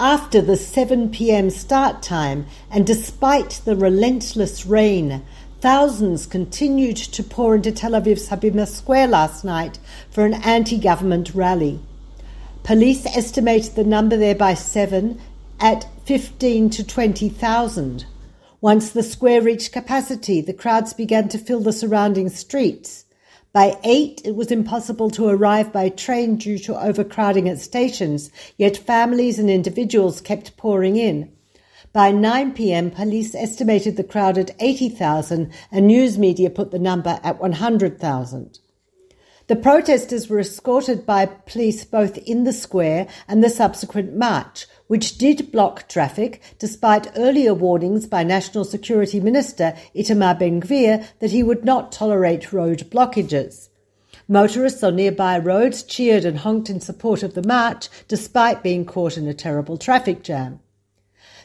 After the 7 pm start time and despite the relentless rain, thousands continued to pour into Tel Aviv's Habima Square last night for an anti government rally. Police estimated the number there by seven at 15 to 20,000. Once the square reached capacity, the crowds began to fill the surrounding streets. By eight, it was impossible to arrive by train due to overcrowding at stations, yet families and individuals kept pouring in. By 9 pm, police estimated the crowd at 80,000 and news media put the number at 100,000. The protesters were escorted by police both in the square and the subsequent march, which did block traffic despite earlier warnings by National Security Minister Itamar Ben-Gvir that he would not tolerate road blockages. Motorists on nearby roads cheered and honked in support of the march despite being caught in a terrible traffic jam.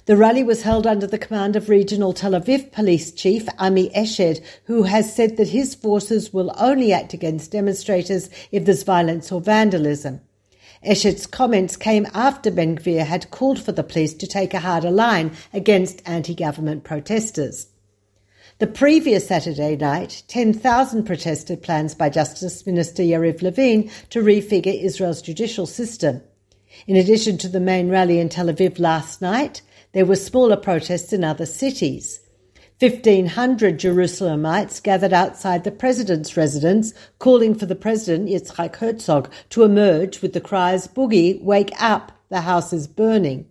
The rally was held under the command of Regional Tel Aviv Police Chief Ami Eshed, who has said that his forces will only act against demonstrators if there's violence or vandalism. Eshed's comments came after Ben Gvir had called for the police to take a harder line against anti-government protesters. The previous Saturday night, 10,000 protested plans by Justice Minister Yariv Levin to refigure Israel's judicial system. In addition to the main rally in Tel Aviv last night, there were smaller protests in other cities. 1,500 Jerusalemites gathered outside the president's residence, calling for the president, Yitzhak Herzog, to emerge with the cries, Boogie, wake up, the house is burning.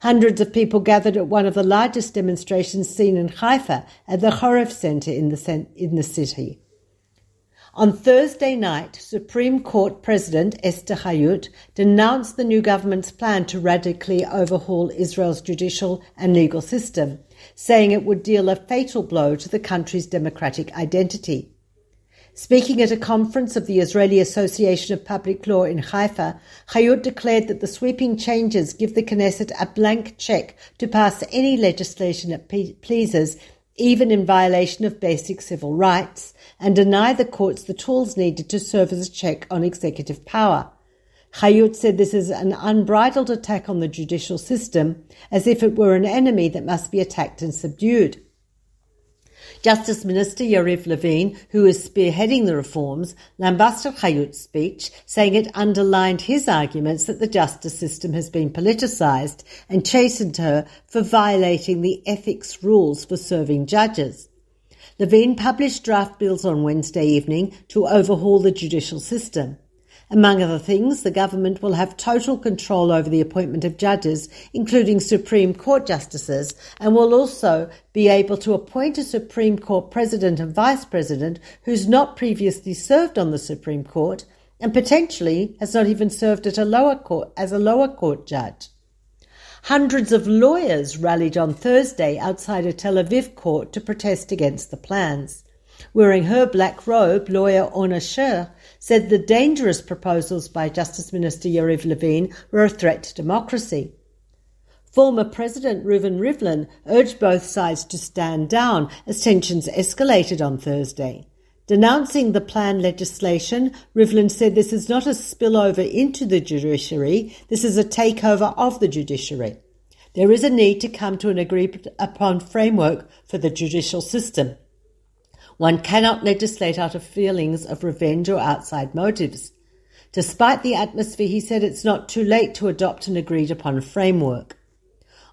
Hundreds of people gathered at one of the largest demonstrations seen in Haifa at the Horev Center in the, in the city. On Thursday night, Supreme Court President Esther Hayut denounced the new government's plan to radically overhaul Israel's judicial and legal system, saying it would deal a fatal blow to the country's democratic identity. Speaking at a conference of the Israeli Association of Public Law in Haifa, Hayut declared that the sweeping changes give the Knesset a blank check to pass any legislation it pleases even in violation of basic civil rights, and deny the courts the tools needed to serve as a check on executive power. Hayut said this is an unbridled attack on the judicial system, as if it were an enemy that must be attacked and subdued. Justice Minister Yariv Levin, who is spearheading the reforms, lambasted Hayut's speech, saying it underlined his arguments that the justice system has been politicised and chastened her for violating the ethics rules for serving judges. Levin published draft bills on Wednesday evening to overhaul the judicial system. Among other things, the government will have total control over the appointment of judges, including Supreme Court justices, and will also be able to appoint a Supreme Court president and vice president who's not previously served on the Supreme Court and potentially has not even served at a lower court as a lower court judge. Hundreds of lawyers rallied on Thursday outside a Tel Aviv court to protest against the plans. Wearing her black robe, lawyer Orna Sher said the dangerous proposals by Justice Minister Yariv Levin were a threat to democracy. Former President Reuven Rivlin urged both sides to stand down as tensions escalated on Thursday. Denouncing the planned legislation, Rivlin said this is not a spillover into the judiciary, this is a takeover of the judiciary. There is a need to come to an agreed upon framework for the judicial system. One cannot legislate out of feelings of revenge or outside motives. Despite the atmosphere, he said it's not too late to adopt an agreed upon framework.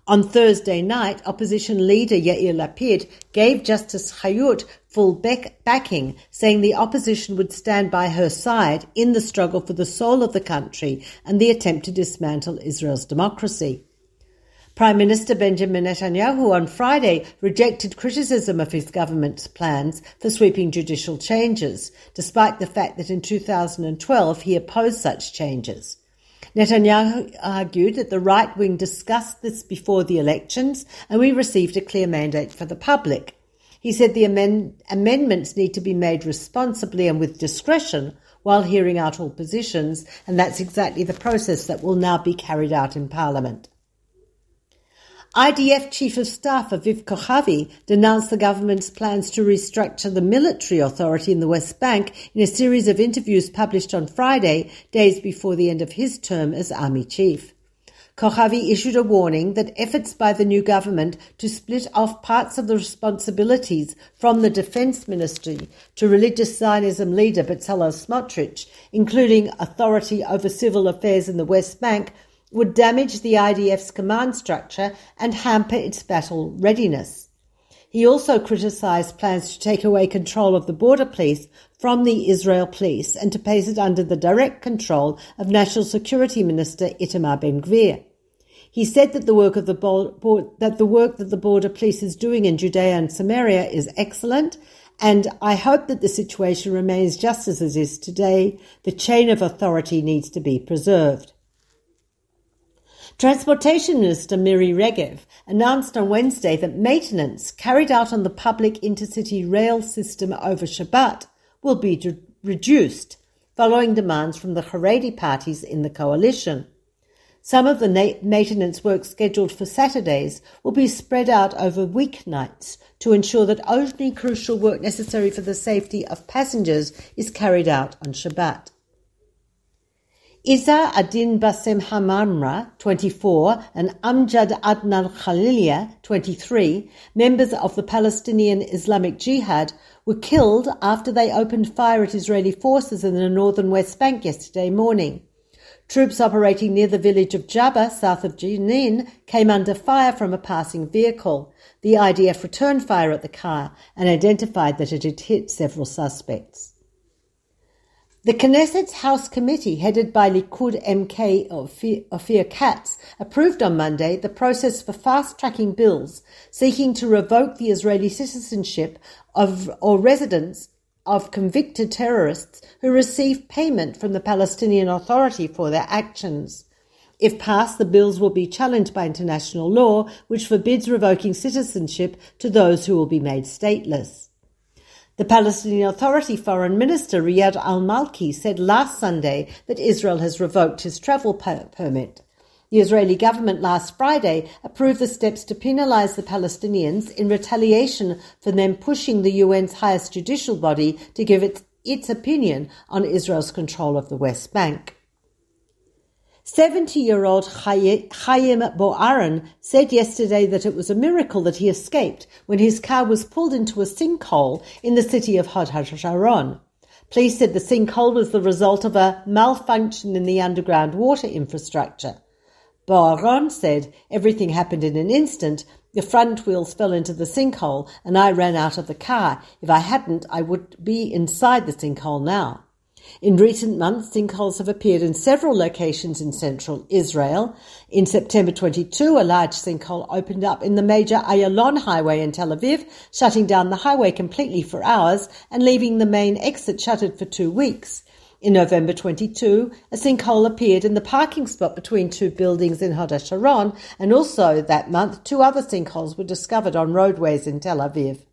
On Thursday night, opposition leader Yair Lapid gave Justice Hayut full back- backing, saying the opposition would stand by her side in the struggle for the soul of the country and the attempt to dismantle Israel's democracy. Prime Minister Benjamin Netanyahu on Friday rejected criticism of his government's plans for sweeping judicial changes, despite the fact that in 2012 he opposed such changes. Netanyahu argued that the right wing discussed this before the elections and we received a clear mandate for the public. He said the amend- amendments need to be made responsibly and with discretion while hearing out all positions, and that's exactly the process that will now be carried out in Parliament. IDF Chief of Staff Aviv Kochavi denounced the government's plans to restructure the military authority in the West Bank in a series of interviews published on Friday, days before the end of his term as army chief. Kochavi issued a warning that efforts by the new government to split off parts of the responsibilities from the defense ministry to religious Zionism leader Bezalel Smotrich, including authority over civil affairs in the West Bank, would damage the IDF's command structure and hamper its battle readiness. He also criticised plans to take away control of the border police from the Israel police and to place it under the direct control of National Security Minister Itamar Ben-Gvir. He said that the work of the bo- that the work that the border police is doing in Judea and Samaria is excellent, and I hope that the situation remains just as it is today. The chain of authority needs to be preserved. Transportation Minister Miri Regev announced on Wednesday that maintenance carried out on the public intercity rail system over Shabbat will be reduced following demands from the Haredi parties in the coalition. Some of the na- maintenance work scheduled for Saturdays will be spread out over weeknights to ensure that only crucial work necessary for the safety of passengers is carried out on Shabbat. Isa Adin Bassem Hamamra, 24, and Amjad Adnan Khalilia, 23, members of the Palestinian Islamic Jihad, were killed after they opened fire at Israeli forces in the northern West Bank yesterday morning. Troops operating near the village of Jabba, south of Jenin, came under fire from a passing vehicle. The IDF returned fire at the car and identified that it had hit several suspects. The Knesset's House Committee, headed by Likud MK Ophir Katz, approved on Monday the process for fast-tracking bills seeking to revoke the Israeli citizenship of or residence of convicted terrorists who receive payment from the Palestinian Authority for their actions. If passed, the bills will be challenged by international law, which forbids revoking citizenship to those who will be made stateless. The Palestinian Authority Foreign Minister Riyad al Malki said last Sunday that Israel has revoked his travel permit. The Israeli government last Friday approved the steps to penalize the Palestinians in retaliation for them pushing the UN's highest judicial body to give it, its opinion on Israel's control of the West Bank. 70 year old Chaim Boaron said yesterday that it was a miracle that he escaped when his car was pulled into a sinkhole in the city of Hod HaSharon. Police said the sinkhole was the result of a malfunction in the underground water infrastructure. Boaron said everything happened in an instant. The front wheels fell into the sinkhole and I ran out of the car. If I hadn't, I would be inside the sinkhole now. In recent months, sinkholes have appeared in several locations in central Israel. In September 22, a large sinkhole opened up in the major Ayalon highway in Tel Aviv, shutting down the highway completely for hours and leaving the main exit shuttered for two weeks. In November 22, a sinkhole appeared in the parking spot between two buildings in Hod Sharon, and also that month, two other sinkholes were discovered on roadways in Tel Aviv.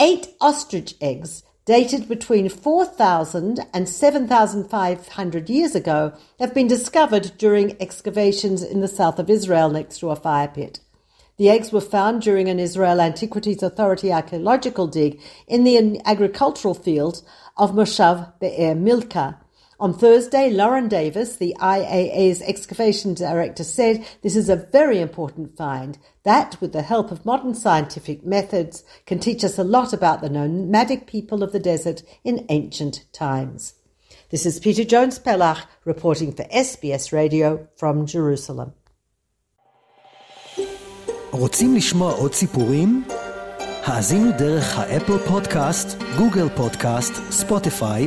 Eight ostrich eggs dated between 4,000 and 7,500 years ago, have been discovered during excavations in the south of Israel next to a fire pit. The eggs were found during an Israel Antiquities Authority archaeological dig in the agricultural fields of Moshav Be'er Milka on Thursday, Lauren Davis, the IAA's excavation director, said this is a very important find that, with the help of modern scientific methods, can teach us a lot about the nomadic people of the desert in ancient times. This is Peta Jones Pellach reporting for SBS Radio from Jerusalem. רוצים לשמוע עוד סיפורים? האזינו דרך האפל פודקאסט, גוגל פודקאסט, ספוטיפיי